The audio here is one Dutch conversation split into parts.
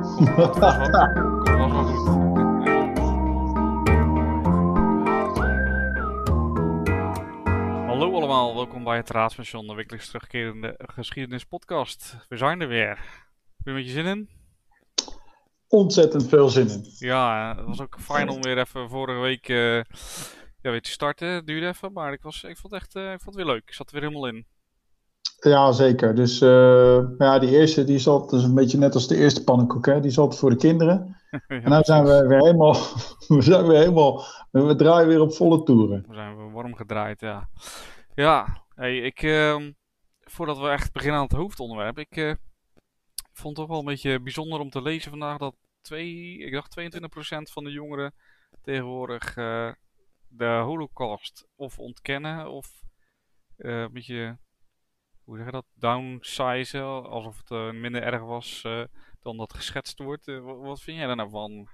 Komt wel komt vast wel goed. Hallo allemaal, welkom bij het Raadspension, de wekelijks terugkerende geschiedenispodcast. We zijn er weer. Heb je een beetje zin in? Ontzettend veel zin in. Ja, het was ook fijn om weer even vorige week eh, ja, weer te starten. Het duurde even, maar ik, was, ik, vond het echt, eh, ik vond het weer leuk. Ik zat er weer helemaal in. Ja, zeker. Dus eh, ja, die eerste, die is altijd een beetje net als de eerste pannenkoek, hè? Die altijd voor de kinderen. Ja, En nu zijn we weer helemaal, we zijn weer helemaal, we draaien weer op volle toeren. We zijn weer warm gedraaid, ja. Ja, hey, ik, ehm, voordat we echt beginnen aan het hoofdonderwerp, ik eh, vond het toch wel een beetje bijzonder om te lezen vandaag dat twee, ik dacht 22% van de jongeren tegenwoordig eh, de holocaust of ontkennen of een beetje, hoe zeg je dat, downsizen, alsof het eh, minder erg was eh, dan dat geschetst wordt. Eh, wa- wat vind jij daar nou van?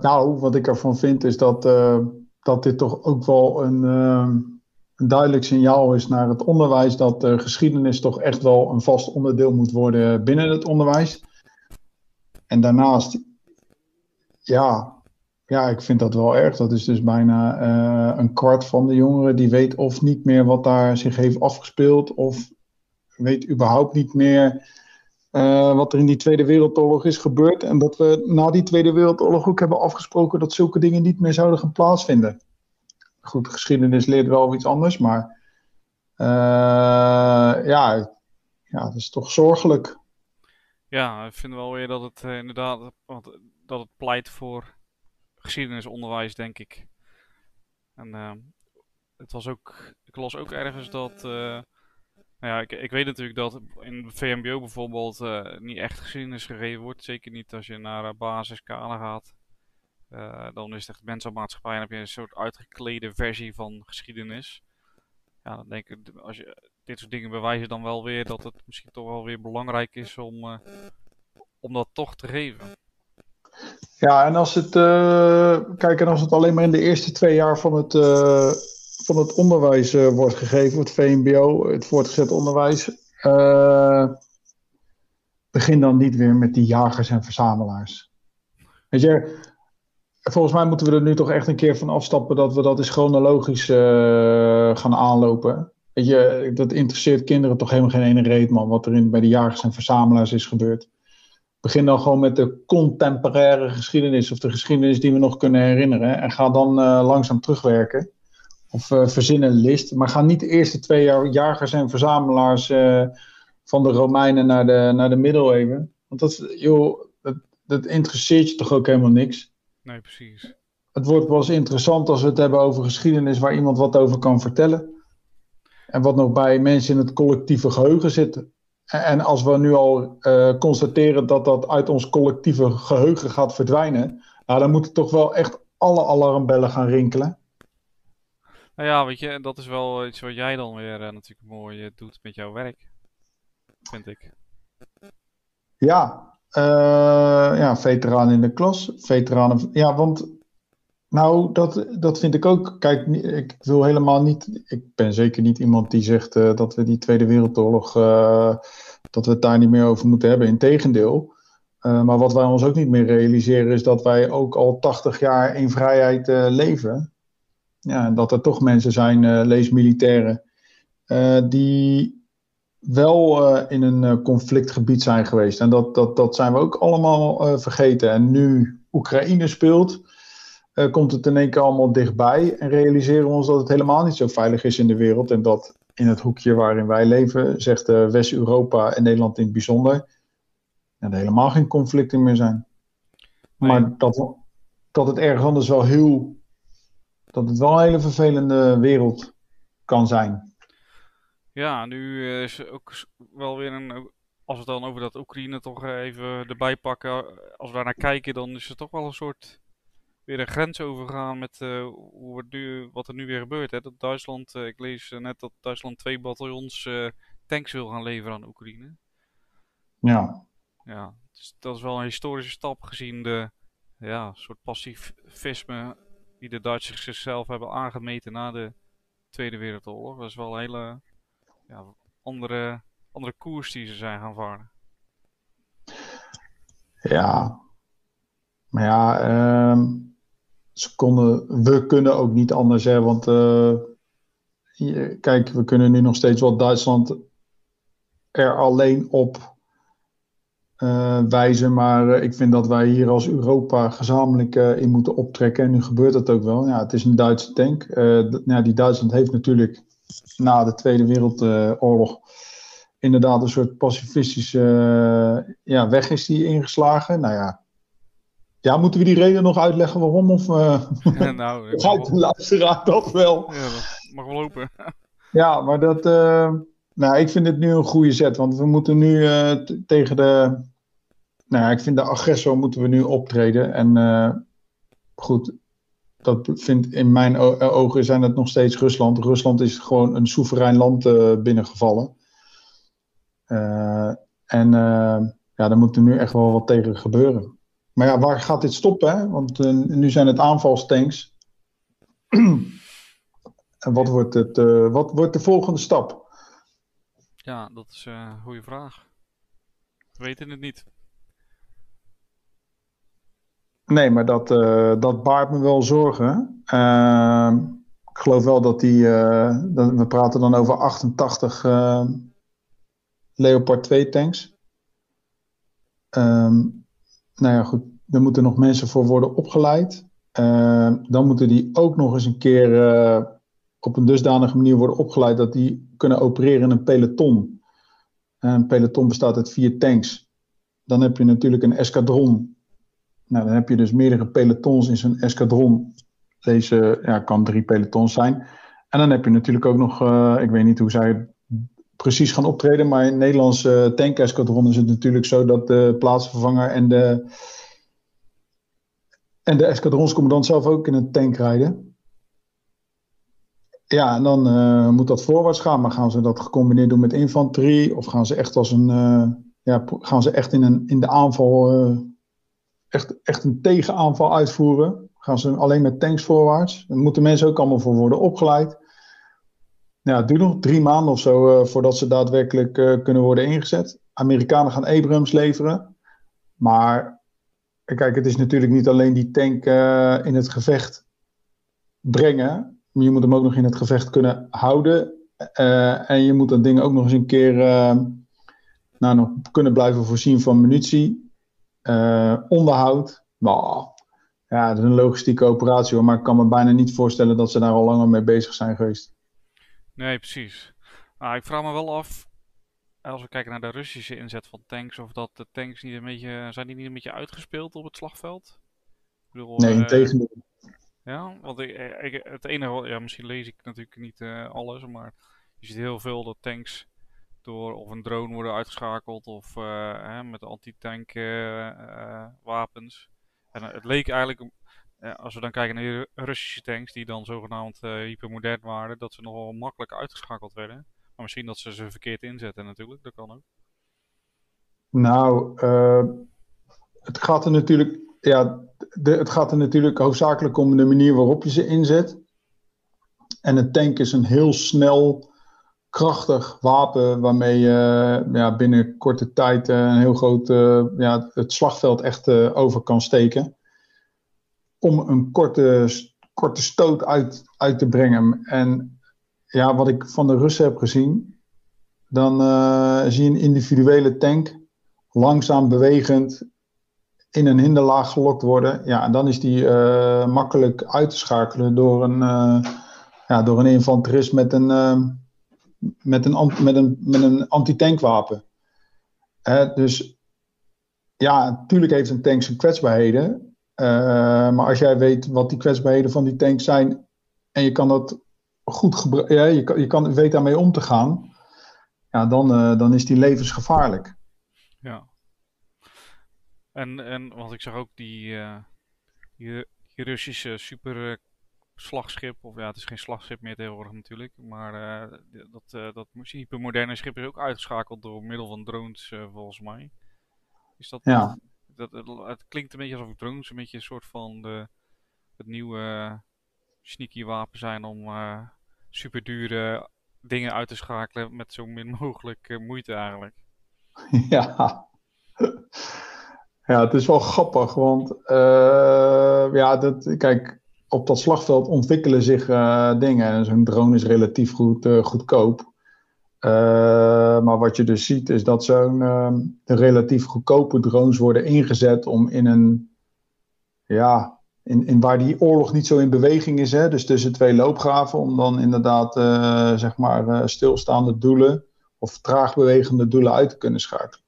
Nou, wat ik ervan vind is dat, dat dit toch ook wel een, een duidelijk signaal is naar het onderwijs dat geschiedenis toch echt wel een vast onderdeel moet worden binnen het onderwijs. En daarnaast, ja, ja, ik vind dat wel erg. Dat is dus bijna eh, een kwart van de jongeren die weet of niet meer wat daar zich heeft afgespeeld, of weet überhaupt niet meer eh, wat er in die Tweede Wereldoorlog is gebeurd. En dat we na die Tweede Wereldoorlog ook hebben afgesproken dat zulke dingen niet meer zouden gaan plaatsvinden. Goed, geschiedenis leert wel iets anders, maar eh, ja, ja, dat is toch zorgelijk. Ja, ik vind wel weer dat het inderdaad dat het pleit voor geschiedenisonderwijs, denk ik. En ehm, het was ook, ik las ook ergens dat, eh, nou ja, ik, ik weet natuurlijk dat in VMBO bijvoorbeeld eh, niet echt geschiedenis gegeven wordt. Zeker niet als je naar uh, gaat. Dan is het echt mens en heb je een soort uitgeklede versie van geschiedenis. Ja, dan denk ik, als je dit soort dingen bewijzen dan wel weer dat het misschien toch wel weer belangrijk is om, om dat toch te geven. Ja, en als het, eh, kijk, en als het alleen maar in de eerste twee jaar van het, eh, van het onderwijs eh, wordt gegeven, het VMBO, het voortgezet onderwijs, begin dan niet weer met die jagers en verzamelaars. Weet je, volgens mij moeten we er nu toch echt een keer van afstappen dat we dat eens chronologisch gaan aanlopen. Weet je, dat interesseert kinderen toch helemaal geen ene reet, man, wat er in, bij de jagers en verzamelaars is gebeurd. Begin dan gewoon met de contemporaire geschiedenis of de geschiedenis die we nog kunnen herinneren. En ga dan eh, langzaam terugwerken. Of uh, verzin een list. Maar ga niet de eerste twee jaar jagers en verzamelaars uh, van de Romeinen naar de, naar de middeleeuwen. Want dat, joh, dat, dat interesseert je toch ook helemaal niks. Nee, precies. Het wordt pas interessant als we het hebben over geschiedenis waar iemand wat over kan vertellen. En wat nog bij mensen in het collectieve geheugen zit. En als we nu al uh, constateren dat dat uit ons collectieve geheugen gaat verdwijnen, nou, dan moeten toch wel echt alle alarmbellen gaan rinkelen. Nou ja, weet je, dat is wel iets wat jij dan weer uh, natuurlijk mooi uh, doet met jouw werk. Vind ik. Ja, uh, ja, veteraan in de klas. Veteranen. Ja, want. Nou, dat, dat vind ik ook. Kijk, ik wil helemaal niet. Ik ben zeker niet iemand die zegt uh, dat we die Tweede Wereldoorlog. Uh, dat we het daar niet meer over moeten hebben. Integendeel. Uh, maar wat wij ons ook niet meer realiseren is dat wij ook al 80 jaar in vrijheid leven. Ja, en dat er toch mensen zijn, lees militairen, die wel in een conflictgebied zijn geweest. En dat, dat, dat zijn we ook allemaal vergeten. En nu Oekraïne speelt, komt het in één keer allemaal dichtbij. En realiseren we ons dat het helemaal niet zo veilig is in de wereld. En dat in het hoekje waarin wij leven, zegt West-Europa en Nederland in het bijzonder, er helemaal geen conflicten meer zijn. Nee. Maar dat, dat het ergens anders wel heel. dat het wel een hele vervelende wereld kan zijn. Ja, nu is ook wel weer een. Als we het dan over dat Oekraïne toch even erbij pakken. Als we daar naar kijken, dan is er toch wel een soort. Weer een grens overgaan met uh, hoe het nu, wat er nu weer gebeurt. Hè? Dat Duitsland, uh, ik lees net dat Duitsland twee bataljons tanks wil gaan leveren aan Oekraïne. Ja. Ja, dus dat is wel een historische stap gezien de. ja, soort pacifisme. die de Duitsers zichzelf hebben aangemeten na de Tweede Wereldoorlog. Dat is wel een hele ja, andere, andere koers die ze zijn gaan varen. Ja. Maar ja, ehm, we kunnen ook niet anders, hè, want uh, kijk, we kunnen nu nog steeds wel Duitsland er alleen op uh, wijzen. Maar uh, ik vind dat wij hier als Europa gezamenlijk in moeten optrekken. En nu gebeurt dat ook wel. Ja, het is een Duitse tank. ja, die Duitsland heeft natuurlijk na de Tweede Wereldoorlog inderdaad een soort pacifistische ja, weg is die ingeslagen. Nou ja. Ja, moeten we die reden nog uitleggen waarom? Of ja, nou, de luisteraar dat wel? Ja, dat mag wel lopen. ja, maar dat... nou, ik vind het nu een goede zet. Want we moeten nu tegen de nou ik vind de agressor moeten we nu optreden. En uh, goed, dat vindt in mijn ogen zijn het nog steeds Rusland. Rusland is gewoon een soeverein land uh, binnengevallen. Uh, en ja, daar moet er nu echt wel wat tegen gebeuren. Maar ja, waar gaat dit stoppen? Hè? Want nu zijn het aanvalstanks. en wat wordt, het, wat wordt de volgende stap? Ja, dat is een goede vraag. We weten het niet. Nee, maar dat, dat baart me wel zorgen. Uh, ik geloof wel dat die. Dat, we praten dan over 88 Leopard 2 tanks. Um, nou ja, goed. Er moeten nog mensen voor worden opgeleid. Ehm, dan moeten die ook nog eens een keer op een dusdanige manier worden opgeleid dat die kunnen opereren in een peloton. Een peloton bestaat uit vier tanks. Dan heb je natuurlijk een eskadron nou, dan heb je dus meerdere pelotons in zo'n eskadron. Deze ja, kan drie pelotons zijn. En dan heb je natuurlijk ook nog, ik weet niet hoe zij precies gaan optreden, maar in Nederlandse tankeskadron is het natuurlijk zo dat de plaatsvervanger en de, en de zelf ook in een tank rijden. Ja, en dan uh, moet dat voorwaarts gaan. Maar gaan ze dat gecombineerd doen met infanterie? Of gaan ze echt als een. Uh, ja, gaan ze echt in, een, in de aanval uh, echt, echt een tegenaanval uitvoeren. Gaan ze alleen met tanks voorwaarts. Daar moeten mensen ook allemaal voor worden opgeleid. Ja, het duurt nog drie maanden of zo uh, voordat ze daadwerkelijk uh, kunnen worden ingezet. Amerikanen gaan Abrams leveren. Maar kijk, het is natuurlijk niet alleen die tank uh, in het gevecht brengen. Maar je moet hem ook nog in het gevecht kunnen houden. en je moet dat ding ook nog eens een keer nou, nog kunnen blijven voorzien van munitie. Uh, onderhoud. Nou, ja, dat is een logistieke operatie hoor, maar ik kan me bijna niet voorstellen dat ze daar al langer mee bezig zijn geweest. Nee, precies. Nou, ik vraag me wel af, als we kijken naar de Russische inzet van tanks, of dat de tanks niet een beetje, zijn die niet een beetje uitgespeeld op het slagveld? Ik bedoel, nee, in uh, tegendeel. Ja, want ik, ik, het enige, ja, misschien lees ik natuurlijk niet uh, alles, maar je ziet heel veel dat tanks door of een drone worden uitgeschakeld of uh, hè, met anti-tank wapens. En het leek eigenlijk, als we dan kijken naar de Russische tanks, die dan zogenaamd hypermodern waren, dat ze nogal makkelijk uitgeschakeld werden. Maar misschien dat ze ze verkeerd inzetten natuurlijk, dat kan ook. Nou, het gaat er natuurlijk, ja, de, het gaat er natuurlijk hoofdzakelijk om de manier waarop je ze inzet. En een tank is een heel snel krachtig wapen waarmee je ja, binnen korte tijd eh, een heel groot ja, het slagveld echt over kan steken. Om een korte, korte stoot uit, uit te brengen. En ja, wat ik van de Russen heb gezien, dan zie je een individuele tank langzaam bewegend in een hinderlaag gelokt worden. Ja, en dan is die makkelijk uit te schakelen door een, ja, door een infanterist met een met een, met een, met een anti-tankwapen. dus ja, natuurlijk heeft een tank zijn kwetsbaarheden. Uh, maar als jij weet wat die kwetsbaarheden van die tank zijn en je kan dat goed gebruiken, ja, je, kan, je kan, weet daarmee om te gaan, ja, dan, uh, dan is die levensgevaarlijk. Ja. En, en want ik zag ook die, die, die Russische super slagschip, of ja, het is geen slagschip meer tegenwoordig natuurlijk, maar uh, dat, uh, dat hypermoderne schip is ook uitgeschakeld door middel van drones uh, volgens mij. Is dat, ja. Dat, het, het, klinkt een beetje alsof drones een beetje een soort van de, het nieuwe sneaky wapen zijn om super dure dingen uit te schakelen met zo min mogelijk moeite eigenlijk. Ja. Ja, het is wel grappig, want uh, ja, dat, kijk, op dat slagveld ontwikkelen zich uh, dingen. En zo'n drone is relatief goed, uh, goedkoop. Maar wat je dus ziet is dat zo'n de relatief goedkope drones worden ingezet om in een, ja, in, in waar die oorlog niet zo in beweging is, hè, dus tussen twee loopgraven, om dan inderdaad, zeg maar, stilstaande doelen of traag bewegende doelen uit te kunnen schakelen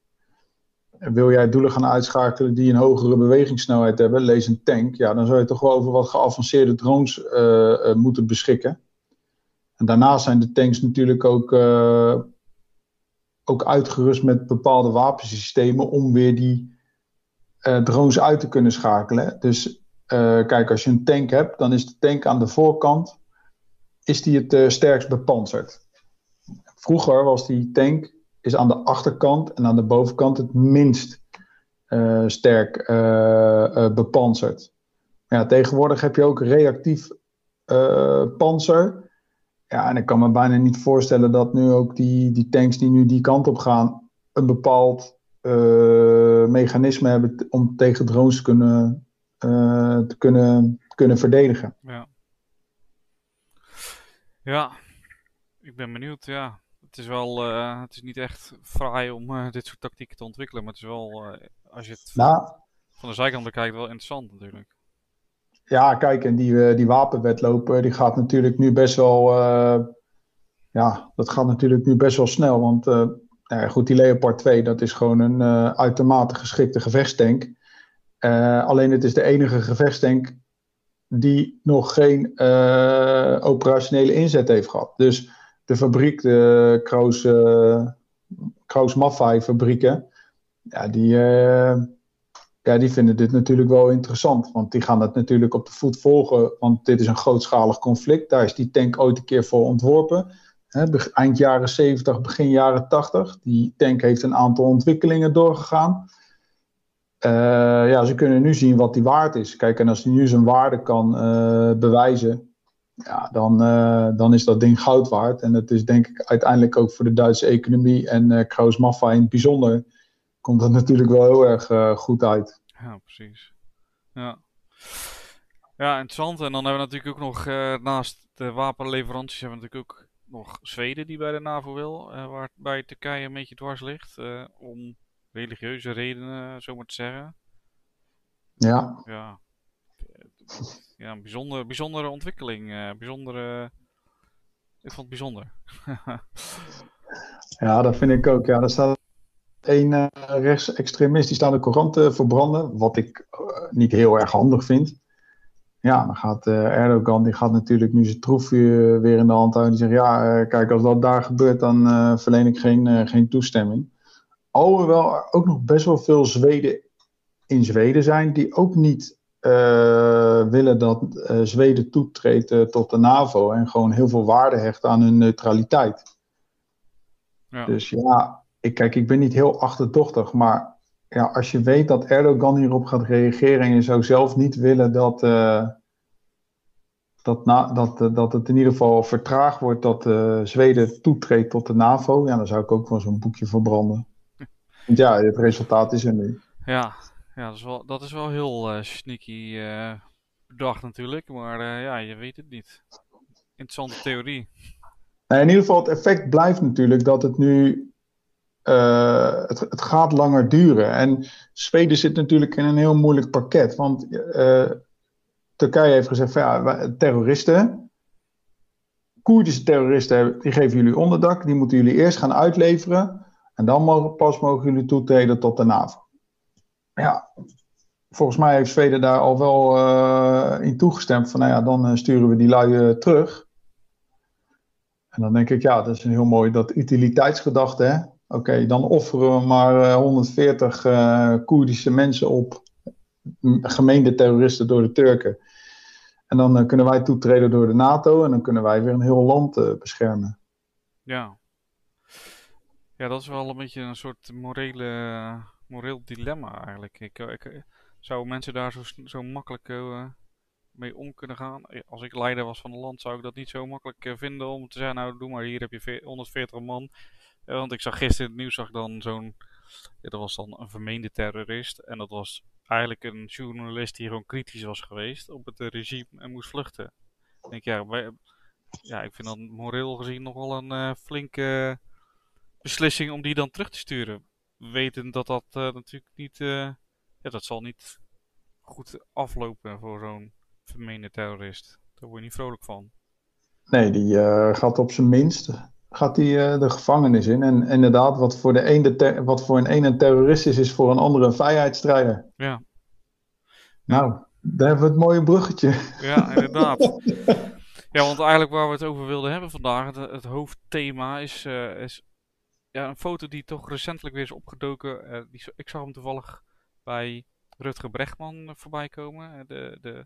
wil jij doelen gaan uitschakelen die een hogere bewegingssnelheid hebben, lees een tank, ja, dan zou je toch wel over wat geavanceerde drones moeten beschikken. En daarnaast zijn de tanks natuurlijk ook, uh, ook uitgerust met bepaalde wapensystemen om weer die drones uit te kunnen schakelen. Dus kijk, als je een tank hebt, dan is de tank aan de voorkant is die het sterkst bepanserd. Vroeger was die tank is aan de achterkant en aan de bovenkant het minst sterk uh, bepanserd. Ja, tegenwoordig heb je ook reactief panzer. Ja, en ik kan me bijna niet voorstellen dat nu ook die, die tanks die nu die kant op gaan, een bepaald mechanisme hebben om tegen drones te kunnen, te kunnen, kunnen verdedigen. Ja. ja, ik ben benieuwd, ja het is wel, uh, het is niet echt fraai om dit soort tactieken te ontwikkelen, maar het is wel, als je het nou, van de zijkant bekijkt, wel interessant natuurlijk. Ja, kijk, en die, die wapenwetloop, die gaat natuurlijk nu best wel, ja, dat gaat natuurlijk nu best wel snel, want nou goed, die Leopard 2, dat is gewoon een uitermate geschikte gevechtstank. alleen het is de enige gevechtstank die nog geen operationele inzet heeft gehad. Dus de fabriek, de Kraus, uh, Kraus Maffei fabrieken, ja, die, ja, die vinden dit natuurlijk wel interessant. Want die gaan het natuurlijk op de voet volgen. Want dit is een grootschalig conflict. Daar is die tank ooit een keer voor ontworpen. eind jaren 70, begin jaren 80. Die tank heeft een aantal ontwikkelingen doorgegaan. Uh, ja, ze kunnen nu zien wat die waard is. Kijk, en als hij nu zijn waarde kan bewijzen, ja, dan, uh, dan is dat ding goud waard. En het is denk ik uiteindelijk ook voor de Duitse economie en uh, Kraus Maffa in het bijzonder, komt dat natuurlijk wel heel erg uh, goed uit. Ja, precies. Ja. ja, interessant. En dan hebben we natuurlijk ook nog, naast de wapenleveranties, hebben we natuurlijk ook nog Zweden die bij de NAVO wil, waarbij Turkije een beetje dwars ligt, om religieuze redenen, zo maar te zeggen. Ja. Ja ja, een bijzonder, bijzondere ontwikkeling. Uh, bijzondere... Ik vond het bijzonder. ja, dat vind ik ook. Ja, er staat een uh, rechtsextremist die staat de Koran te verbranden. Wat ik uh, niet heel erg handig vind. Ja, dan gaat Erdogan, die gaat natuurlijk nu zijn troefje weer in de hand houden. Die zegt, ja, kijk, als dat daar gebeurt, dan verleen ik geen, geen toestemming. Alhoewel er ook nog best wel veel Zweden in Zweden zijn die ook niet uh, willen dat uh, Zweden toetreedt uh, tot de NAVO en gewoon heel veel waarde hecht aan hun neutraliteit. Ja. Dus ja, ik, kijk, ik ben niet heel achterdochtig, maar ja, als je weet dat Erdogan hierop gaat reageren en je zou zelf niet willen dat, dat, na, dat, dat het in ieder geval vertraagd wordt dat Zweden toetreedt tot de NAVO, ja, dan zou ik ook wel zo'n boekje verbranden. Want ja, het resultaat is er nu. Ja, ja, dat is wel, dat is wel heel sneaky bedacht natuurlijk, maar ja, je weet het niet. Interessante theorie. Nou, in ieder geval, het effect blijft natuurlijk dat het nu. Het, het gaat langer duren. En Zweden zit natuurlijk in een heel moeilijk pakket. Want Turkije heeft gezegd: van, ja, terroristen. Koerdische terroristen die geven jullie onderdak. Die moeten jullie eerst gaan uitleveren. En dan mogen, pas mogen jullie toetreden tot de NAVO ja, volgens mij heeft Zweden daar al wel uh, in toegestemd. Van nou ja, dan sturen we die lui terug. En dan denk ik, ja, dat is een heel mooi dat utiliteitsgedachte. hè. Oké, dan offeren we maar 140 Koerdische mensen op. Gemeende terroristen door de Turken. En dan kunnen wij toetreden door de NATO. En dan kunnen wij weer een heel land beschermen. Ja. Ja, dat is wel een beetje een soort morele moreel dilemma eigenlijk. Ik, eh, ik, eh, zou mensen daar zo, zo makkelijk uh, mee om kunnen gaan? Als ik leider was van een land, zou ik dat niet zo makkelijk vinden om te zeggen: Nou, doe maar, hier heb je 140 man. Want ik zag gisteren in het nieuws zag dan zo'n Ja, dat was dan een vermeende terrorist. En dat was eigenlijk een journalist die gewoon kritisch was geweest op het regime en moest vluchten. Ik denk, ja, ja, ik vind dat moreel gezien nog wel een uh, flinke beslissing om die dan terug te sturen. Weten dat dat natuurlijk niet, ja, dat zal niet goed aflopen voor zo'n vermeende terrorist. Daar word je niet vrolijk van. Nee, die gaat op zijn minst gaat die, de gevangenis in. En inderdaad, wat voor, de een wat voor een ene een terrorist is, is voor een andere een vrijheidsstrijder. Ja. Nou, daar hebben we het mooie bruggetje. Ja, inderdaad. ja, want eigenlijk waar we het over wilden hebben vandaag, het, het hoofdthema is, uh, is ja, een foto die toch recentelijk weer is opgedoken. Uh, die, ik zag hem toevallig bij Rutger Brechtman voorbij komen. De, de,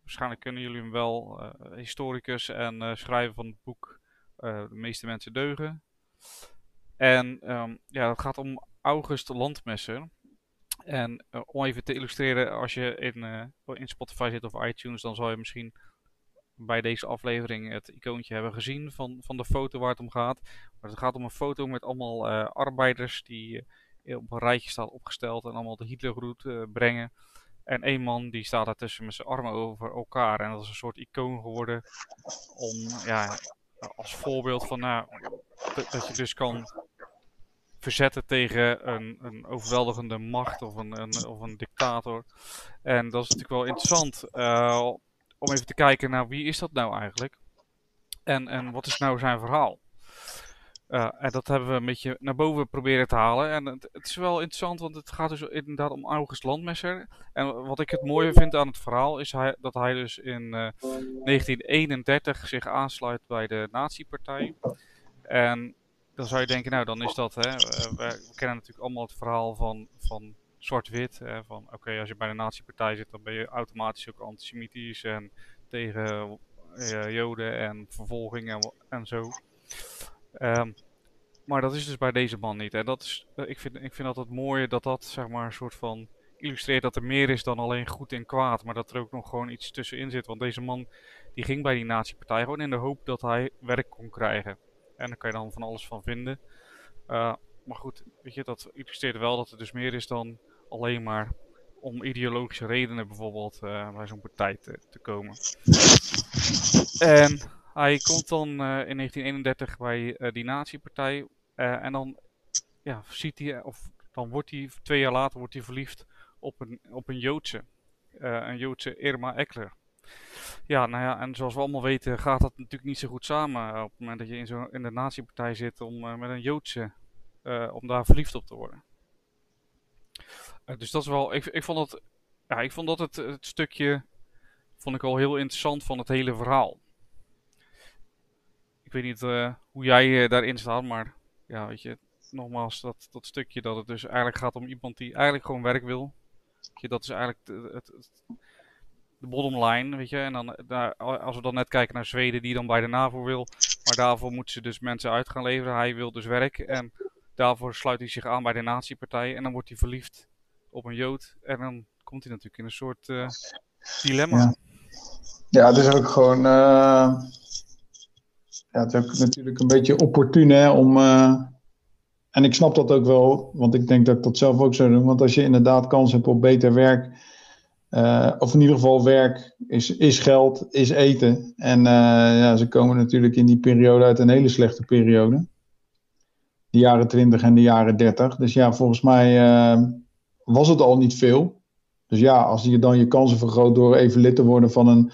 waarschijnlijk kunnen jullie hem wel, historicus en schrijver van het boek De meeste mensen deugen. En um, ja, het gaat om August Landmesser. En uh, om even te illustreren, als je in, uh, in Spotify zit of iTunes, dan zal je misschien bij deze aflevering het icoontje hebben gezien van, van de foto waar het om gaat. Maar het gaat om een foto met allemaal arbeiders die op een rijtje staan opgesteld en allemaal de Hitlergroet brengen. En één man die staat daartussen met zijn armen over elkaar. En dat is een soort icoon geworden om, ja, als voorbeeld van nou, dat je dus kan verzetten tegen een, een overweldigende macht of een, een, of een dictator. En dat is natuurlijk wel interessant uh, om even te kijken naar wie is dat nou eigenlijk? En, en wat is nou zijn verhaal? Uh, en dat hebben we een beetje naar boven proberen te halen. En het, is wel interessant, want het gaat dus inderdaad om August Landmesser. En wat ik het mooie vind aan het verhaal is hij, dat hij dus in uh, 1931 zich aansluit bij de Nazi-partij. En dan zou je denken, nou dan is dat, hè, we, we kennen natuurlijk allemaal het verhaal van, van zwart-wit. Van oké, als je bij de nazi-partij zit, dan ben je automatisch ook antisemitisch en tegen uh, joden en vervolging en, en zo. Um, maar dat is dus bij deze man niet. En dat is, uh, ik, vind, ik vind altijd mooi dat dat zeg maar een soort van illustreert dat er meer is dan alleen goed en kwaad. Maar dat er ook nog gewoon iets tussenin zit. Want deze man die ging bij die nazi-partij gewoon in de hoop dat hij werk kon krijgen. En daar kan je dan van alles van vinden. Uh, maar goed, weet je, dat illustreert wel dat er dus meer is dan alleen maar om ideologische redenen bijvoorbeeld uh, bij zo'n partij te, te, komen. En hij komt dan uh, in 1931 bij uh, die nazi-partij en dan ja, ziet hij, of dan wordt hij, twee jaar later wordt hij verliefd op een, op een Joodse, een Joodse Irma Eckler. Ja, nou ja, en zoals we allemaal weten gaat dat natuurlijk niet zo goed samen op het moment dat je in, zo, in de nazi-partij zit om met een Joodse, om daar verliefd op te worden. Dus dat is wel, ik, ik vond dat, ja, ik vond dat het, het stukje, vond ik al heel interessant van het hele verhaal. Ik weet niet uh, hoe jij uh, daarin staat, maar ja, weet je, nogmaals, dat, dat stukje dat het dus eigenlijk gaat om iemand die eigenlijk gewoon werk wil. Dat is eigenlijk het, het, de bottom line, weet je. En dan, daar, als we dan net kijken naar Zweden, die dan bij de NAVO wil, maar daarvoor moeten ze dus mensen uit gaan leveren. Hij wil dus werk en daarvoor sluit hij zich aan bij de nazi-partij en dan wordt hij verliefd op een Jood. En dan komt hij natuurlijk in een soort uh, dilemma. Ja. ja, het is ook gewoon. Ja, het is natuurlijk een beetje opportun om. Uh, en ik snap dat ook wel, want ik denk dat ik dat zelf ook zou doen. Want als je inderdaad kans hebt op beter werk, of in ieder geval werk, is, is geld, is eten. En ja, ze komen natuurlijk in die periode uit een hele slechte periode. De jaren 20 en de jaren 30. Dus ja, volgens mij was het al niet veel. Dus ja, als je dan je kansen vergroot door even lid te worden van een,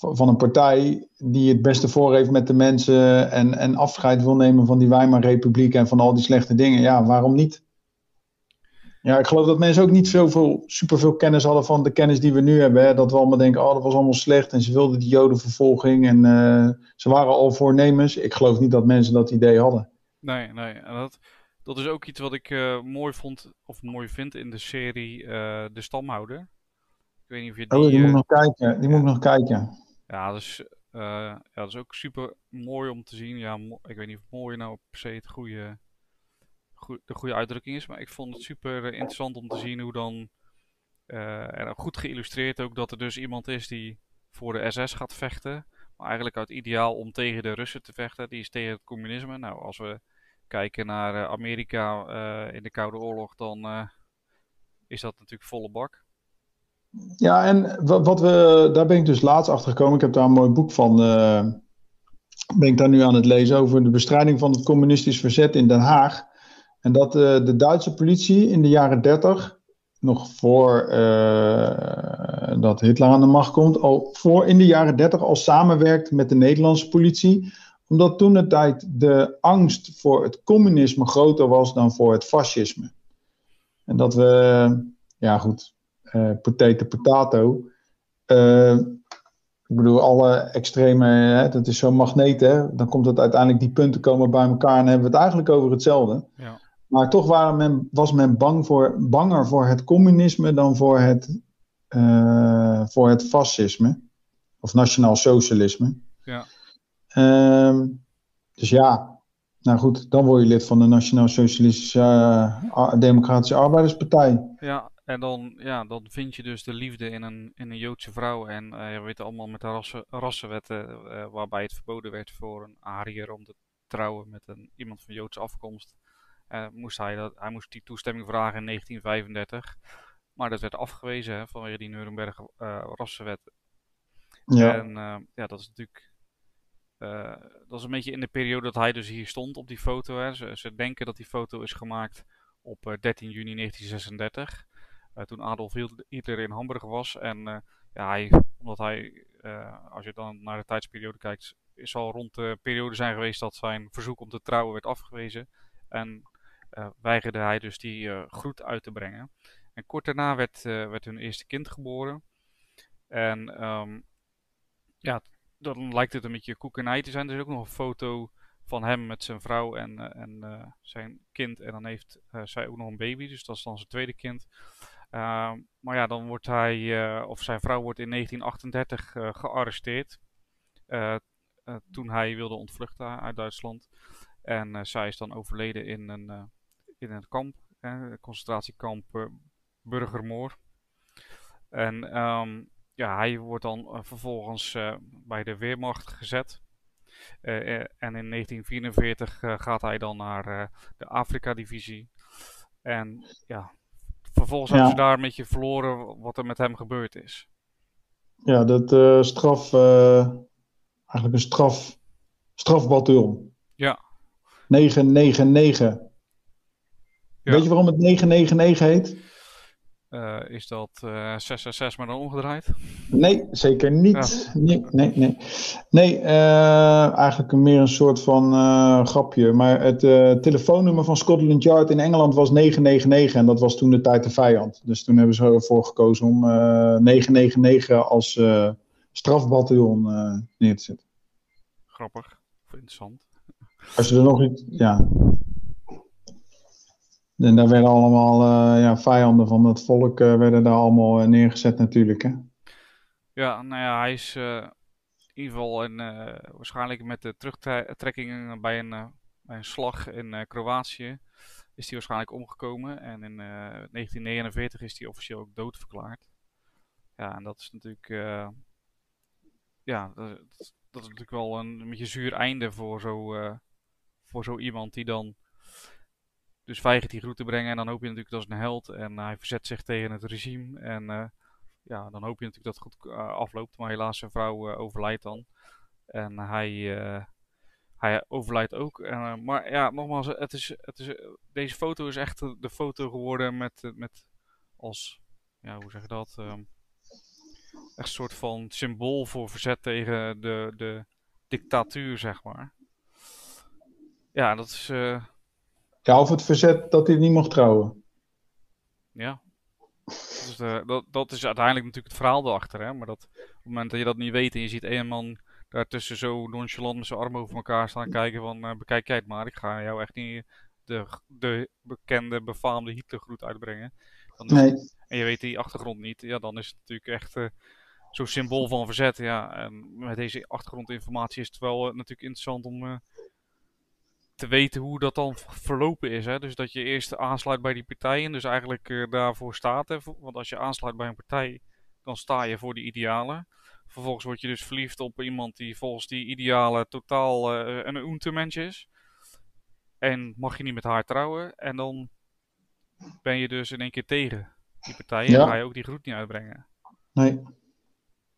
van een partij die het beste voor heeft met de mensen en, en afscheid wil nemen van die Weimar-republiek en van al die slechte dingen, ja, waarom niet? Ja, ik geloof dat mensen ook niet zoveel, superveel kennis hadden van de kennis die we nu hebben. Hè? Dat we allemaal denken, oh, dat was allemaal slecht en ze wilden die jodenvervolging en uh, ze waren al voornemens. Ik geloof niet dat mensen dat idee hadden. Nee, nee. En dat, dat is ook iets wat ik uh, mooi vond, of mooi vind in de serie uh, De Stamhouder. Ik weet niet of je die... Oh, die moet ik nog kijken. Die moet ik nog kijken. Ja, dus, uh, ja, dat is ook super mooi om te zien. Ja, ik weet niet of mooi nou per se het goede, goe de goede uitdrukking is. Maar ik vond het super interessant om te zien hoe dan... er goed geïllustreerd ook dat er dus iemand is die voor de SS gaat vechten. Maar eigenlijk uit ideaal om tegen de Russen te vechten. Die is tegen het communisme. Nou, als we kijken naar Amerika in de Koude Oorlog, dan is dat natuurlijk volle bak. Ja, en wat we, daar ben ik dus laatst achter gekomen. Ik heb daar een mooi boek van. ben ik daar nu aan het lezen over de bestrijding van het communistisch verzet in Den Haag. En dat de Duitse politie in de jaren 30 nog voor uh, dat Hitler aan de macht komt, al voor in de jaren 30 al samenwerkt met de Nederlandse politie, omdat toen de tijd de angst voor het communisme groter was dan voor het fascisme. En dat we, ja goed, uh, potato potato. Uh, ik bedoel, alle extreme, hè, dat is zo'n magneet, hè, dan komt het uiteindelijk, die punten komen bij elkaar en hebben we het eigenlijk over hetzelfde. Ja. Maar toch waren men, was men bang voor, banger voor het communisme dan voor het, uh, voor het fascisme. Of nationaal socialisme. Ja. Um, dus ja, nou goed, dan word je lid van de Nationaal Socialistische uh, Democratische Arbeiderspartij. Ja, en dan, ja, dan vind je dus de liefde in een, in een Joodse vrouw. En uh, je weet allemaal met de rassen, rassenwetten, uh, waarbij het verboden werd voor een Ariër om te trouwen met een, iemand van Joodse afkomst. Uh, moest hij, dat, hij moest die toestemming vragen in 1935. Maar dat werd afgewezen hè, vanwege die Nuremberg rassenwet. Ja. En ja, dat is natuurlijk. dat is een beetje in de periode dat hij dus hier stond op die foto. Hè. Ze, ze denken dat die foto is gemaakt op 13 juni 1936. Toen Adolf Hitler in Hamburg was. En ja, hij, omdat hij, als je dan naar de tijdsperiode kijkt, is al rond de periode zijn geweest dat zijn verzoek om te trouwen werd afgewezen. En weigerde hij dus die groet uit te brengen. En kort daarna werd, werd hun eerste kind geboren. En um, ja, dan lijkt het een beetje koekenij te zijn. Er is ook nog een foto van hem met zijn vrouw en, en zijn kind. En dan heeft zij ook nog een baby, dus dat is dan zijn tweede kind. Uh, maar ja, dan wordt hij, uh, of zijn vrouw wordt in 1938 uh, gearresteerd. toen hij wilde ontvluchten uit Duitsland. En zij is dan overleden in een, in het kamp, hè, concentratiekamp Burgermoor. En um, ja, hij wordt dan vervolgens bij de Weermacht gezet. en in 1944 gaat hij dan naar de Afrika-divisie. En ja, vervolgens ja. hebben ze daar een beetje verloren wat er met hem gebeurd is. Ja, dat straf, eigenlijk een straf, strafbataljon. Ja. 999 Weet je waarom het 999 heet? Uh, is dat uh, 666 maar dan omgedraaid? Nee, zeker niet. Ja. Nee, nee, nee. Nee, uh, eigenlijk meer een soort van grapje. Maar het telefoonnummer van Scotland Yard in Engeland was 999 en dat was toen de tijd de vijand. Dus toen hebben ze ervoor gekozen om 999 als strafbataljon neer te zetten. Grappig, interessant. Als je er nog iets, ja, en daar werden allemaal uh, ja, vijanden van het volk uh, werden daar allemaal uh, neergezet natuurlijk. Hè? Ja, nou ja, hij is in ieder geval waarschijnlijk met de terugtrekkingen bij een, een slag in Kroatië is hij waarschijnlijk omgekomen. En in 1949 is hij officieel ook doodverklaard. Ja, en dat is natuurlijk, ja, dat, is natuurlijk wel een, een beetje zuur einde voor zo, voor zo iemand die dan dus weigert die groet te brengen en dan hoop je natuurlijk dat is een held. En hij verzet zich tegen het regime. En uh, ja, dan hoop je natuurlijk dat het goed uh, afloopt. Maar helaas zijn vrouw uh, overlijdt dan. En hij, hij overlijdt ook. En, maar ja, nogmaals, het is, het is, deze foto is echt de foto geworden met, met als, ja, hoe zeg je dat? Um, echt een soort van symbool voor verzet tegen de, de dictatuur, zeg maar. Ja, dat is ja, of het verzet dat hij niet mocht trouwen. Ja. Dus, uh, dat, dat is uiteindelijk natuurlijk het verhaal erachter. Hè? Maar dat, op het moment dat je dat niet weet en je ziet één man daartussen zo nonchalant met zijn armen over elkaar staan kijken van uh, bekijk jij het maar, ik ga jou echt niet de, de bekende, befaamde Hitlergroet uitbrengen. Dan nee. en je weet die achtergrond niet, ja, dan is het natuurlijk echt uh, zo'n symbool van verzet. Ja. En met deze achtergrondinformatie is het wel natuurlijk interessant om te weten hoe dat dan verlopen is. Hè? Dus dat je eerst aansluit bij die partij en dus eigenlijk uh, daarvoor staat. Hè? Want als je aansluit bij een partij, dan sta je voor die idealen. Vervolgens word je dus verliefd op iemand die volgens die idealen totaal uh, een untermensch is. En mag je niet met haar trouwen. En dan ben je dus in één keer tegen die partij. En Ja. ga je ook die groet niet uitbrengen. Nee.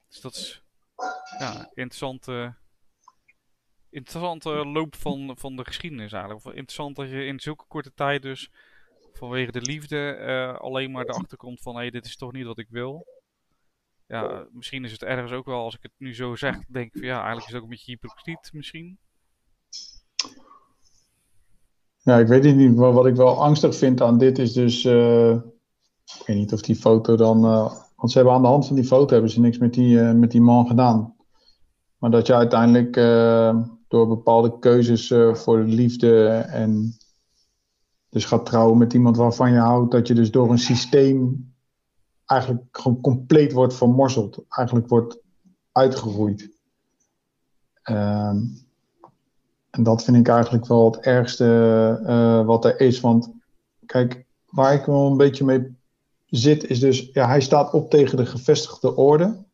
Dus dat is ja, interessante, interessante loop van, van de geschiedenis eigenlijk. Of Interessant dat je in zulke korte tijd dus vanwege de liefde eh, alleen maar erachter komt van hé, hey, dit is toch niet wat ik wil. Ja, misschien is het ergens ook wel, als ik het nu zo zeg, denk ik van ja, eigenlijk is het ook een beetje hypocriet misschien. Ja, ik weet het niet. Maar wat ik wel angstig vind aan dit is dus. eh, ik weet niet of die foto dan. eh, want ze hebben aan de hand van die foto hebben ze niks met die, met die man gedaan. Maar dat je uiteindelijk door bepaalde keuzes eh, voor de liefde en. Dus gaat trouwen met iemand waarvan je houdt, dat je dus door een systeem eigenlijk gewoon compleet wordt vermorzeld. Eigenlijk wordt uitgeroeid. Ehm, en dat vind ik eigenlijk wel het ergste eh, wat er is. Want kijk, waar ik wel een beetje mee zit, is dus, ja, hij staat op tegen de gevestigde orde.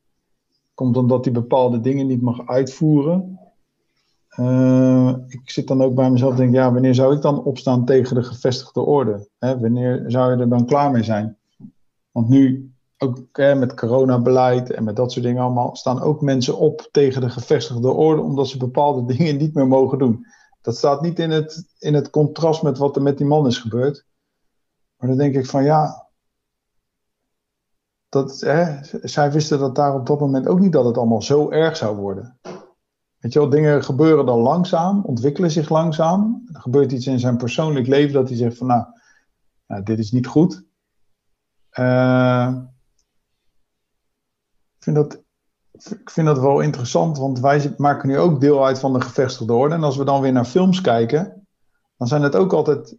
Komt omdat hij bepaalde dingen niet mag uitvoeren. Eh, ik zit dan ook bij mezelf en denk, ja, wanneer zou ik dan opstaan tegen de gevestigde orde? Hè, wanneer zou je er dan klaar mee zijn? Want nu, ook hè, met coronabeleid en met dat soort dingen allemaal, staan ook mensen op tegen de gevestigde orde, omdat ze bepaalde dingen niet meer mogen doen. Dat staat niet in het, in het contrast met wat er met die man is gebeurd. Maar dan denk ik van ja, dat, zij wisten dat daar op dat moment ook niet dat het allemaal zo erg zou worden. Weet je wel, dingen gebeuren dan langzaam, ontwikkelen zich langzaam. Er gebeurt iets in zijn persoonlijk leven dat hij zegt van nou, nou dit is niet goed. Eh, ik, vind dat, ik vind dat wel interessant, want wij maken nu ook deel uit van de gevestigde orde. En als we dan weer naar films kijken, dan zijn het ook altijd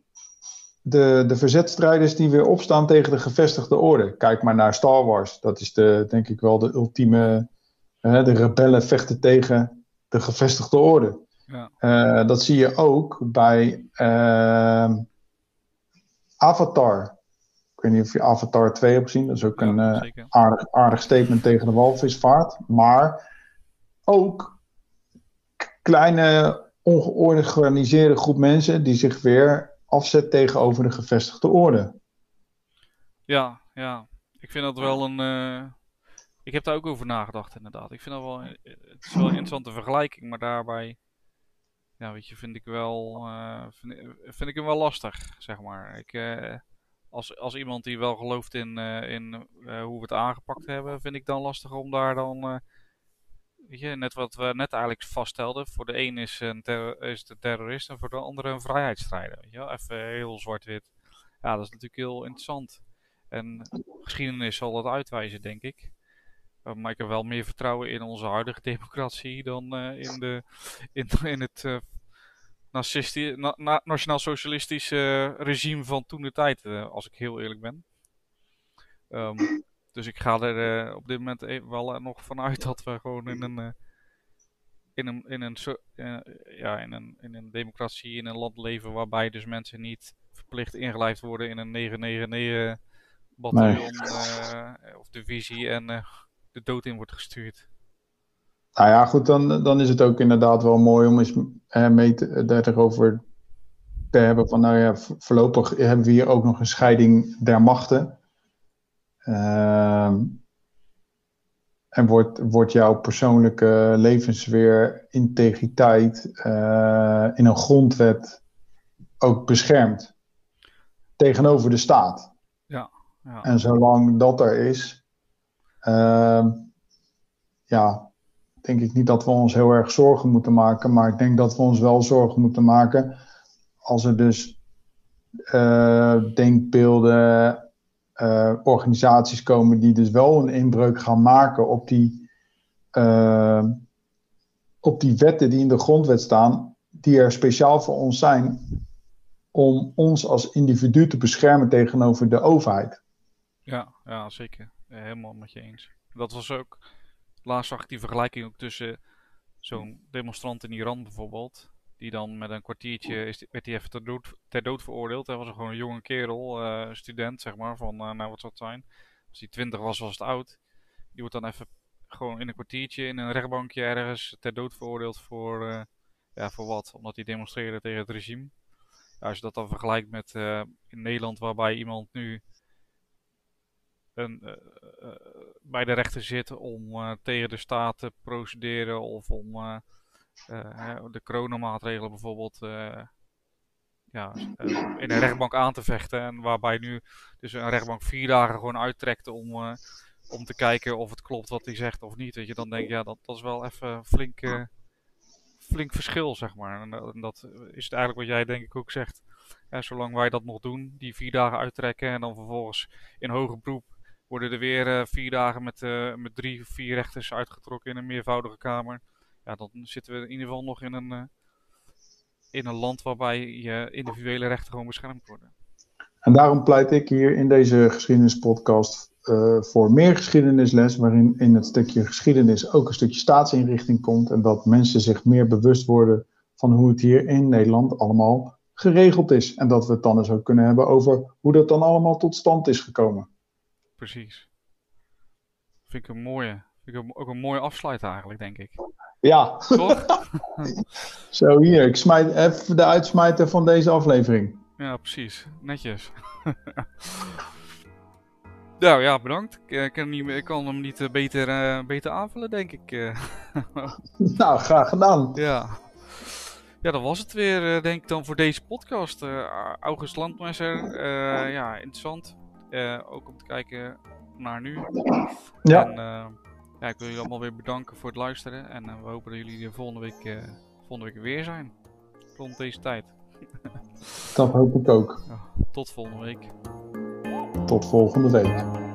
de, de verzetstrijders die weer opstaan tegen de gevestigde orde. Kijk maar naar Star Wars. Dat is de, denk ik wel de ultieme. eh, de rebellen vechten tegen de gevestigde orde. Ja. Eh, dat zie je ook bij eh, Avatar. Ik weet niet of je Avatar 2 hebt gezien. Dat is ook Ja, een eh, aardig, aardig statement tegen de walvisvaart. Maar ook kleine, ongeorganiseerde groep mensen die zich weer afzet tegenover de gevestigde orde. Ja, ja. Ik vind dat wel een. Ik heb daar ook over nagedacht, inderdaad. Ik vind dat wel. Het is wel een interessante vergelijking, maar daarbij. Ja, weet je, vind ik wel. eh, vind, ik hem wel lastig, zeg maar. Ik, eh, als, als iemand die wel gelooft in, eh, in hoe we het aangepakt hebben, vind ik dan lastig om daar dan. weet je, net wat we net eigenlijk vaststelden. Voor de een is, een is een terrorist en voor de andere een vrijheidsstrijder. Weet je wel? Even heel zwart-wit. Ja, dat is natuurlijk heel interessant. En geschiedenis zal dat uitwijzen, denk ik. Uh, maar ik heb wel meer vertrouwen in onze huidige democratie dan uh, in, de, in, in het uh, na, na, nationaal-socialistische regime van toen de tijd, als ik heel eerlijk ben. Um, dus ik ga er uh, op dit moment even wel uh, nog vanuit dat we gewoon in een, uh, in een, in een, ja, in een, in een democratie, in een land leven waarbij dus mensen niet verplicht ingelijfd worden in een 999 bataljon nee. of divisie en de dood in wordt gestuurd. Nou ja, goed, dan, dan is het ook inderdaad wel mooi om eens eh, mee te, daarover te hebben van, nou ja, voorlopig hebben we hier ook nog een scheiding der machten. Uh, en wordt, wordt jouw persoonlijke levensweer, integriteit uh, in een grondwet ook beschermd tegenover de staat. Ja, ja. En zolang dat er is, ja, denk ik niet dat we ons heel erg zorgen moeten maken. Maar ik denk dat we ons wel zorgen moeten maken als er dus uh, denkbeelden, uh, organisaties komen die dus wel een inbreuk gaan maken op die, uh, op die wetten die in de grondwet staan, die er speciaal voor ons zijn om ons als individu te beschermen tegenover de overheid. Ja, ja zeker. Helemaal met je eens. Dat was ook. Laatst zag ik die vergelijking ook tussen zo'n demonstrant in Iran bijvoorbeeld. Die dan met een kwartiertje is, werd hij even ter dood, ter dood veroordeeld. Hij was gewoon een jonge kerel, uh, student zeg maar, van uh, nou wat zou het zijn. Als hij twintig was, was het oud. Die wordt dan even gewoon in een kwartiertje in een rechtbankje ergens ter dood veroordeeld voor, uh, ja, voor wat? Omdat hij demonstreerde tegen het regime. als je dat dan vergelijkt met in Nederland, waarbij iemand nu een, bij de rechter zit om tegen de staat te procederen of om de coronamaatregelen bijvoorbeeld ja, in een rechtbank aan te vechten. En waarbij nu dus een rechtbank vier dagen gewoon uittrekt om, om te kijken of het klopt wat hij zegt of niet. Dat je dan denkt, ja, dat, dat is wel even flink, flink verschil, zeg maar. En, en, dat is het eigenlijk wat jij denk ik ook zegt. zolang wij dat nog doen, die vier dagen uittrekken en dan vervolgens in hoger beroep worden er weer uh, vier dagen met, uh, met drie of vier rechters uitgetrokken in een meervoudige kamer. Ja, dan zitten we in ieder geval nog in een, in een land waarbij je individuele rechten gewoon beschermd worden. En daarom pleit ik hier in deze geschiedenispodcast voor meer geschiedenisles, waarin in het stukje geschiedenis ook een stukje staatsinrichting komt en dat mensen zich meer bewust worden van hoe het hier in Nederland allemaal geregeld is. En dat we het dan eens ook kunnen hebben over hoe dat dan allemaal tot stand is gekomen. Precies. Vind ik een mooie. Vind ik ook een mooie afsluit eigenlijk, denk ik. Ja. Toch? Zo, hier. Ik smijt even de uitsmijter van deze aflevering. Ja, precies. Netjes. Nou ja, bedankt. Ik, eh, kan, niet, ik kan hem niet eh, beter, uh, beter aanvullen, denk ik. nou, graag gedaan. Ja. Ja, dat was het weer, denk ik dan, voor deze podcast. August Landmesser, ja, interessant. Ook om te kijken naar nu. Ja. En, ja, ik wil jullie allemaal weer bedanken voor het luisteren. En we hopen dat jullie de volgende week, volgende week weer zijn. Rond deze tijd. Dat hoop ik ook. tot volgende week. Tot volgende week.